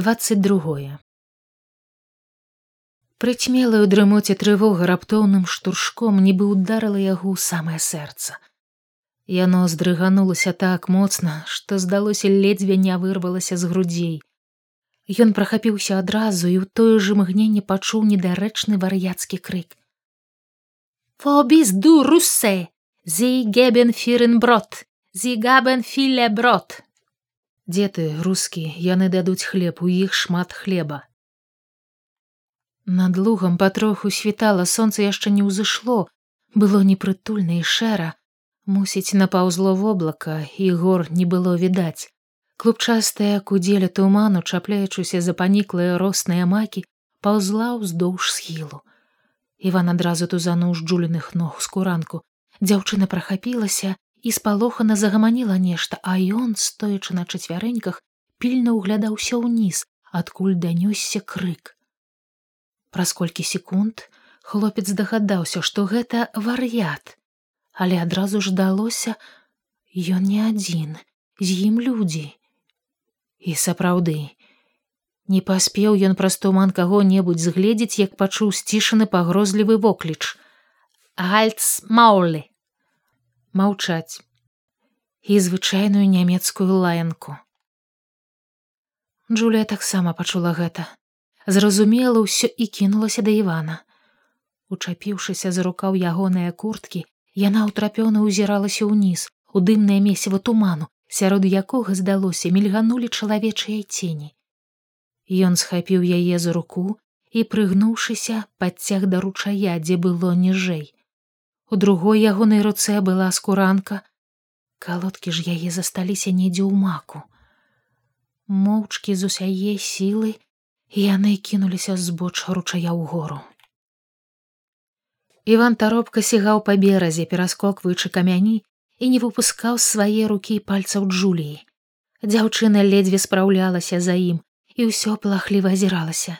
22 Прыцьмелаю дрымоце трывога раптоўным штуршком нібы ударыла яго ў самае сэрца. Яно здрыганулася так моцна, што здалося ледзьве не вырвалася з грудзей. Ён прахапіўся адразу і ў тое ж імгненне пачуў недарэчны вар'яцкі крык. Фобіс ду русе, зі гебен фірен брод, зі габен філе брод. Дзеты рускі яны дадуць хлеб у іх шмат хлеба. Над лугам патроху світала сонца яшчэ не ўзышло, было непрытульна і шэра, мусіць напаўзло воблака і гор не было відаць. Клубчастая кудзеля туману, чапляючыся за паніклыя росныя макі, паўзла ўздоўж схілу. Іван адразу тузануў з джуліных ног скуранку. Дзяўчына прахапілася і спалохана загаманіла нешта, а ён, стоячы на чацвярэньках, пільна ўглядаўся ўніз, адкуль данёсся крык. Праз колькі секунд хлопец дагадаўся, што гэта вар'ят, але адразу ж далося ён не адзін, з ім людзі. І сапраўды, не паспеў ён праз туман каго-небудзь згледзець, як пачуў сцішаны пагрозлівы вокліч. Гальц маулі маўчаць і звычайную нямецкую лаянку. Джулія таксама пачула гэта, зразумела ўсё і кінулася да Івана. Учапіўшыся за рукаў ягоныя курткі, яна ўтрапёна ўзіралася ўніз у дымнае месіва туману, сярод якога здалося мільганулі чалавечыя цені. Ён схапіў яе за руку і прыгнуўшыся падцяг да ручая, дзе было ніжэй у другой ягонай руцэ была скуранка. Калодкі ж яе засталіся недзе ў маку. Моўчкі з усяе сілы яны кінуліся збоч ручая ў гору Іван таропка сігаў па беразе пераскокваючы камяні і не выпускаў з свае рукі пальцаў джуліі. Дзяўчына ледзьве спраўлялася за ім і ўсё плахліва азіралася.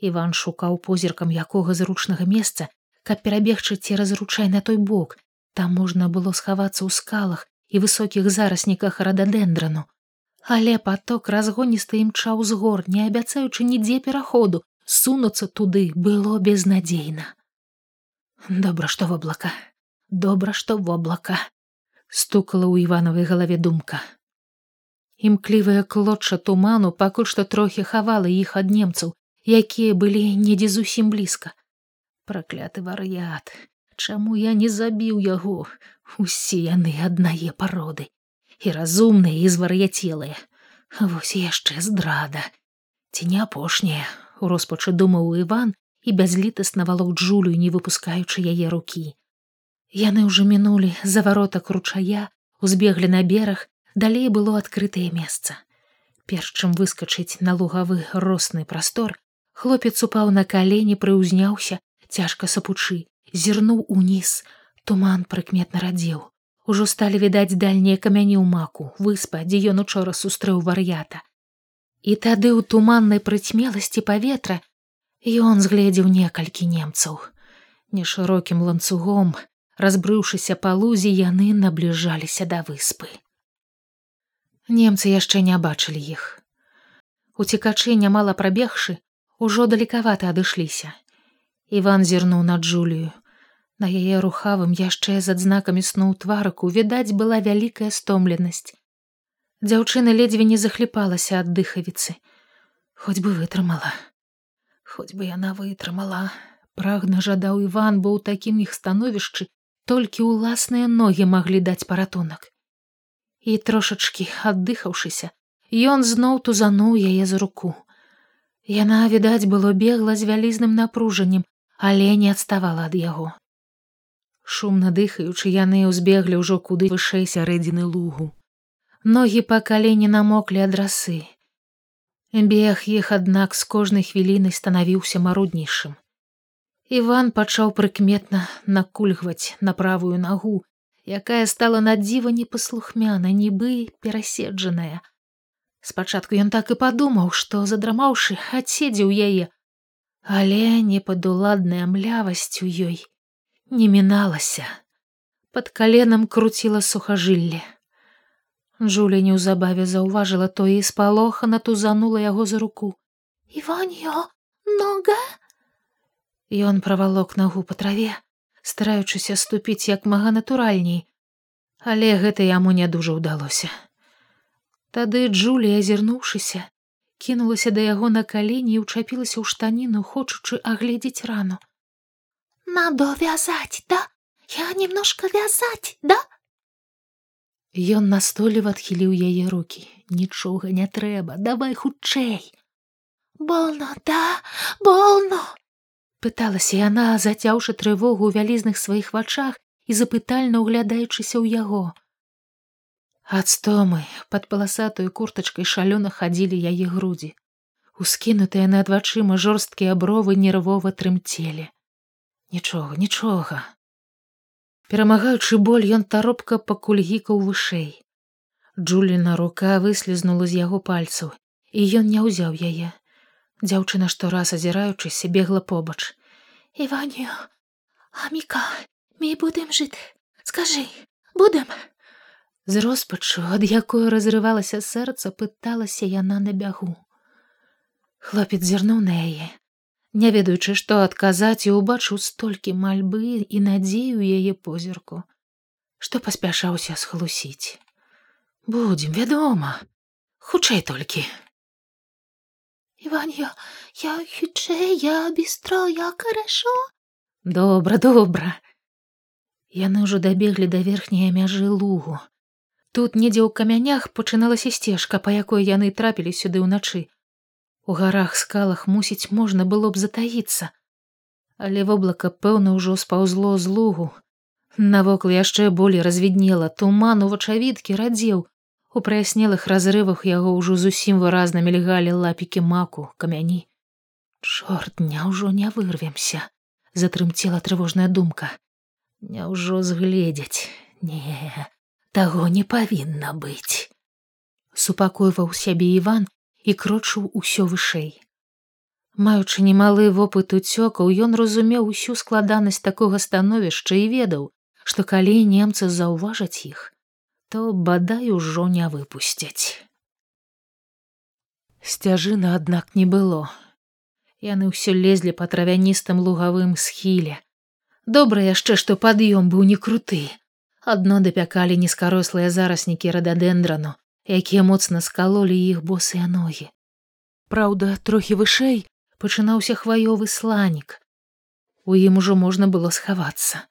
Іван шукаў позіркам якога зручнага месца каб перабегчы цераз ручай на той бок. Там можна было схавацца ў скалах і высокіх зарасніках рададендрану але поток разгоністы імчаў з гор не абяцаючы нідзе пераходу. Сунуцца туды было безнадзейна. Добра што воблака добра што воблака стукала ў іванавай галаве думка. Імклівая клотча туману пакуль што трохі хавала іх ад немцаў якія былі недзе зусім блізка пракляты вар'ят! Чаму я не забіў яго? Усе яны аднае пароды і разумныя і звар'яцелыя. Вось яшчэ здрада. Ці не апошняя? У роспачы думаў иван і бязлітасна валок джулю не выпускаючы яе рукі. Яны ўжо мінулі заваротак ручая узбеглі на бераг далей было адкрытае месца. Перш чым выскачыць на лугавы росны прастор хлопец упаў на калені прыўзняўся цяжка сапучы зірнуў уніз туман прыкметна радзеў ужо сталі відаць дальнія камяні ў маку. Выспа дзе ён учора сустрэў вар'ята і тады ў туманнай прыцьмеласці паветра ён згледзеў некалькі немцаў. Нешырокім ланцугом разбрыўшыся па лузе яны набліжаліся да выспы. Немцы яшчэ не бачылі іх. Уцекачы нямала прабегшы ужо далекавата адышліся Іван зірнуў на Джулію. На яе рухавым яшчэ з адзнакамі сну твараку відаць была вялікая стомленасць. Дзяўчына ледзьве не захліпалася ад дыхавіцы. Хоць бы вытрымала. Хоць бы яна вытрымала. Прагна жадаў Іван, бо ў такім іх становішчы толькі ўласныя ногі маглі даць паратунак. І трошачкі аддыхаўшыся, ён зноў тузануў яе за руку. Яна, відаць, было бегла з вялізным напружаннем, але не адставала ад яго. Шумна дыхаючы яны ўзбеглі ўжо куды вышэй сярэдзіны лугу. Ногі па калені намоклі ад расы. Бег іх, аднак з кожнай хвілінай станавіўся маруднейшым. Іван пачаў прыкметна накульгваць на правую нагу, якая стала надзіва непаслухмяна, нібы пераседжаная. Спачатку ён так і падумаў, што задрамаўшы, адседзеў яе, але непадуладная млявасць у ёй не міналася под каленам круціла сухажылле Джуля неўзабаве заўважыла тое і спалохана тузанула яго за руку. Іванё, нога. Ён правалок нагу па траве, стараючыся ступіць як мага натуральней, але гэта яму не дужа ўдалося. Тады Джулія, азірнуўшыся, кінулася да яго на калені і ўчапілася ў штаніну, хочучы агледзець рану. Надо вязать, да? Я немножко вязать, да? Ён настойліва адхіліў яе руки. Нічога не трэба, давай хутчэй. Болно, да, болно. Пыталася яна, зацяўшы трывогу ў вялізных сваіх вачах і запытальна ўглядаючыся ў яго. Ад стомы пад паласатую куртачкай шалёна хадзілі яе грудзі. Ускінутыя над вачыма жорсткія бровы нервова трымцелі. Нічога, нічога. Перамагаючы боль ён таропка пакульгікаў вышэй. Джуліна рука выслізнула з яго пальцаў, і ён не ўзяў яе. Дзяўчына штораз азіраючыся бегла побач. Іваню, Аміка, мы будем жыць. Скажы, будем. З роспачу, ад якой разрывалася сэрца, пыталася яна на бягу. Хлопец зірнуў на яе, не ведаючы, што адказаць і ўбачыў столькі мальбы і надзею яе позірку, што паспяшаўся схлусіць. Будзем, вядома, хутчэй толькі. Іванья, я хутчэй, я бістро, я карашо. Добра, добра. Яны ўжо дабеглі да верхняй мяжы лугу. Тут недзе ў камянях пачыналася сцежка, па якой яны трапілі сюды ўначы. У гарах скалах мусіць можна было б затаіцца. Але воблака пэўна ўжо спаўзло з лугу. Навокал яшчэ болей развіднела туман у вачавіткі радзеў. У праяснелых разрывах яго ўжо зусім выразна мільгалі лапікі маку, камяні. Чорт, няўжо не вырвемся, затрымцела трывожная думка. Няўжо згледзяць, не таго не павінна быць. Супакойваў сябе Іван і крочыў усё вышэй. Маючы немалы вопыт уцёкаў, ён разумеў усю складанасць такога становішча і ведаў, што калі немцы заўважаць іх, то бадай ужо не выпусцяць. Сцяжына, аднак не было. Яны ўсё лезлі па травяністым лугавым схіле. Добра яшчэ, што пад'ём быў не круты, адно дапякалі нізкарослыя зараснікі рададендрану, якія моцна скалолі іх босыя ногі. Праўда, трохі вышэй пачынаўся хваёвы сланік. У ім ужо можна было схавацца.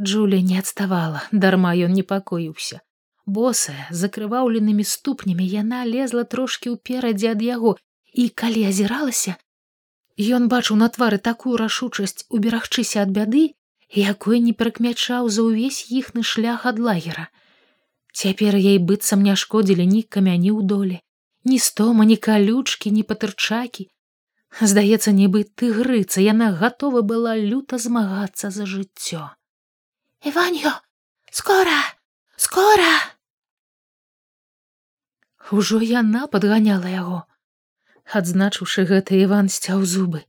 Джуля не адставала, дарма ён непакоіўся. Босая, закрываўленымі ступнямі яна лезла трошкі ўперадзе ад яго, і калі азіралася, Ён бачыў на твары такую рашучасць уберагчыся ад бяды, якой не прыкмячаў за ўвесь іхны шлях ад лагера. Цяпер ей быццам не шкодзілі ні камяні ў доле, ні стома, ні калючкі, ні патырчакі. Здаецца, нібы тыгрыца, яна гатова была люта змагацца за жыццё. Іваньё, скора, скора! Ужо яна падганяла яго. Адзначыўшы гэта Іван сцяў зубы.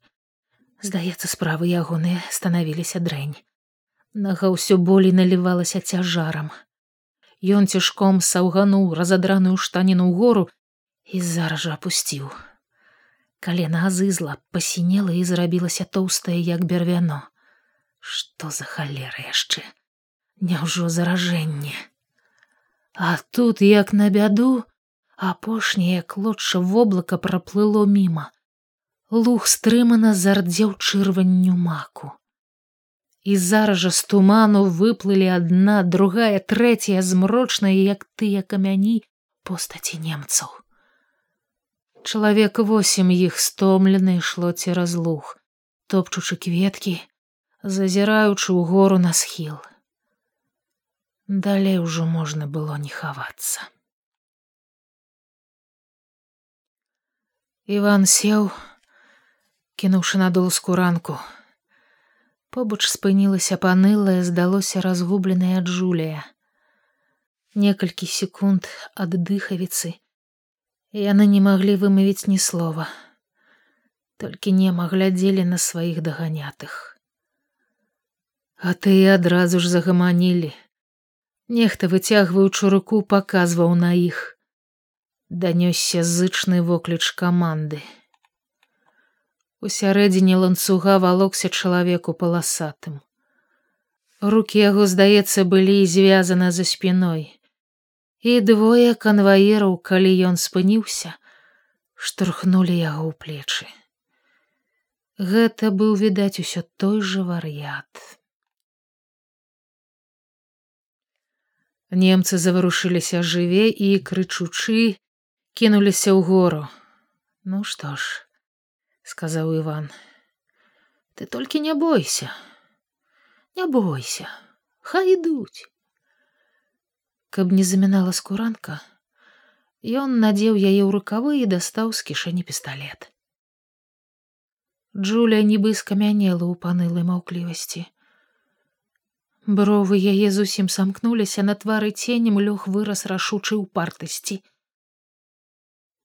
Здаецца, справы ягоныя станавіліся дрэнь. Нага ўсё болей налівалася цяжарам. Ён цішком саўгануў разадраную штаніну гору і зараз жа апусціў. Калена азызла пасінела і зрабілася тоўстае як бервяно. Што за халера яшчэ? Няўжо заражэнне. А тут як на бяду, апошняе клотша воблака праплыло міма. Луг стрымана зардзеў чырванню маку і зараз жа з туману выплылі адна другая трэцяя змрочная як тыя камяні постаці немцаў. Чалавек восем іх стомлены ішло цераз луг топчучы кветкі зазіраючы ў гору на схіл. Далей ужо можна было не хавацца. Іван сеў кінуўшы на долску ранку Побач спынілася панылая, здалося разгубленая Джулія. Некалькі секунд ад дыхавіцы. Яны не маглі вымавіць ні слова. Толькі нема глядзелі на сваіх даганятых. А ты адразу ж загаманілі. Нехта выцягваючы руку паказваў на іх. Данёсся зычны вокліч каманды. Усярэдзіне ланцуга валокся чалавеку паласатым. Рукі яго, здаецца, былі звязаны за спіной. І двое канваераў, калі ён спыніўся, штурхнулі яго ў плечы. Гэта быў відаць усё той жа вар'ят. Немцы заварушыліся жыве і крычучы кінуліся ў гору. Ну што ж, сказаў Іван, ты толькі не бойся, не бойся, хай ідуць. Каб не замінала скуранка, ён надзеў яе ў рукавы і дастаў з кішэні пісталлет. Джуля нібы скамянела ў панылай маўклівасці. Бровы яе зусім самкнуліся на твары ценем лёг вырас рашучай упартасці.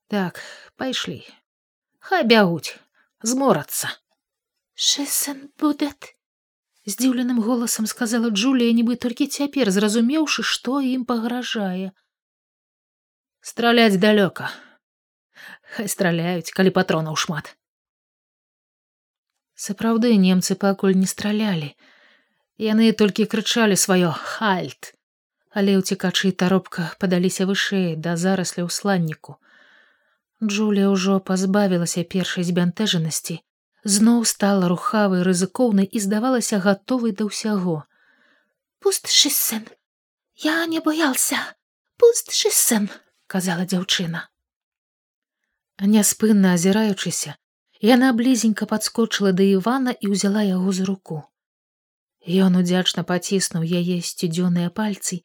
Так, пайшлі. Хай бягуць, зморацца. Шэсэн будет. Здзіўленым голасам сказала Джулія, нібы толькі цяпер зразумеўшы, што ім пагражае. Страляць далёка. Хай страляюць, калі патронаў шмат. Сапраўды немцы пакуль не стралялі. Яны толькі крычалі сваё хальт, але ўцікачы таропка падаліся вышэй да зарасля ў сланніку. Джулія ўжо пазбавілася першай збянтэжанасці, зноў стала рухавай рызыкоўнай і здавалася гатовай да ўсяго. Пуст шыссен, я не баялся, пуст шыссен, казала дзяўчына. Няспынна азіраючыся, Яна блізенька падскочыла да Івана і ўзяла яго за руку. Ён удзячна паціснуў яе сцюдзёныя пальцы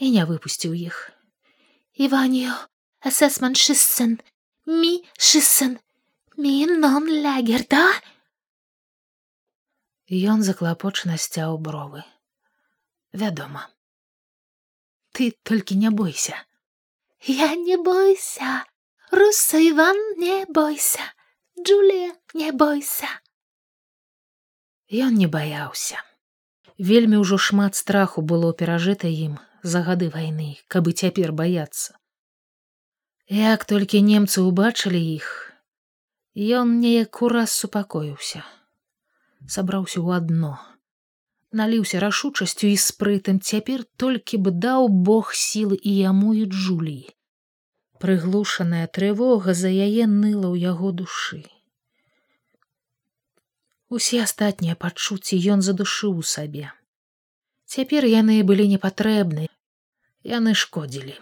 і не выпусціў іх. Іваніо, асэсман шыссен, мі шыссен, мі нон лягерда. Ён заклапочна сцяў бровы. Вядома. Ты толькі не бойся. Я не бойся, Руса Іван не бойся. Джулія, не бойся. Ён не баяўся. Вельмі ўжо шмат страху было перажыта ім за гады вайны, каб і цяпер баяцца. Як толькі немцы ўбачылі іх, ён неяк ураз супакоіўся, сабраўся ў адно, наліўся рашучасцю і спрытым цяпер толькі б даў Бог сілы і яму і Джуліі. Прыглушаная трывога за яе ныла ў яго душы. Усе астатнія пачуцці ён задушыў у сабе. Цяпер яны былі непатрэбны, яны шкодзілі.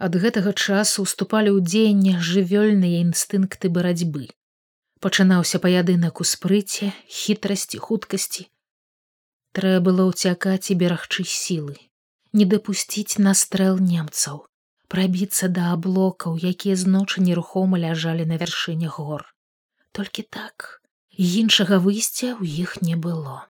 Ад гэтага часу уступалі ў дзеянне жывёльныя інстынкты барацьбы. Пачынаўся паядынак у спрыце, хітрасці, хуткасці. Трэба было ўцякаць і берагчы сілы, не дапусціць настрэл немцаў прабіцца да аблокаў, якія зночы нерухома ляжалі на вяршыне гор. Толькі так іншага выйсця ў іх не было.